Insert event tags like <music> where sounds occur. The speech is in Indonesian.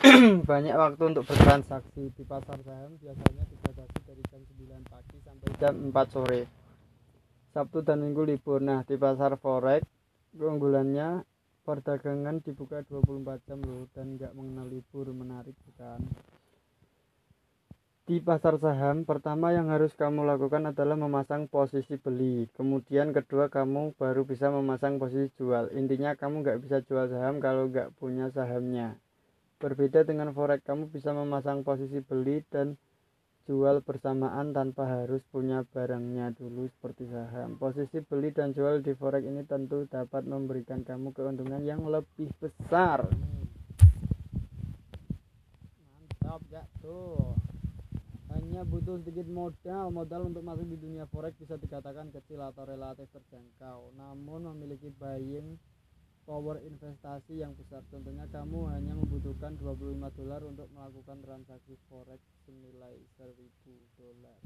<clears throat> banyak waktu untuk bertransaksi di pasar saham. Biasanya dibatasi dari jam 9 pagi sampai jam 4 sore. Sabtu dan Minggu libur. Nah di pasar forex keunggulannya perdagangan dibuka 24 jam loh dan nggak mengenal libur. Menarik bukan? Di pasar saham pertama yang harus kamu lakukan adalah memasang posisi beli. Kemudian kedua kamu baru bisa memasang posisi jual. Intinya kamu nggak bisa jual saham kalau nggak punya sahamnya berbeda dengan forex kamu bisa memasang posisi beli dan jual bersamaan tanpa harus punya barangnya dulu seperti saham. Posisi beli dan jual di forex ini tentu dapat memberikan kamu keuntungan yang lebih besar. Mantap ya tuh. Hanya butuh sedikit modal. Modal untuk masuk di dunia forex bisa dikatakan kecil atau relatif terjangkau. Namun memiliki buying power investasi yang besar. Contohnya kamu hanya membutuhkan 25 dolar untuk melakukan transaksi forex senilai 1000 dolar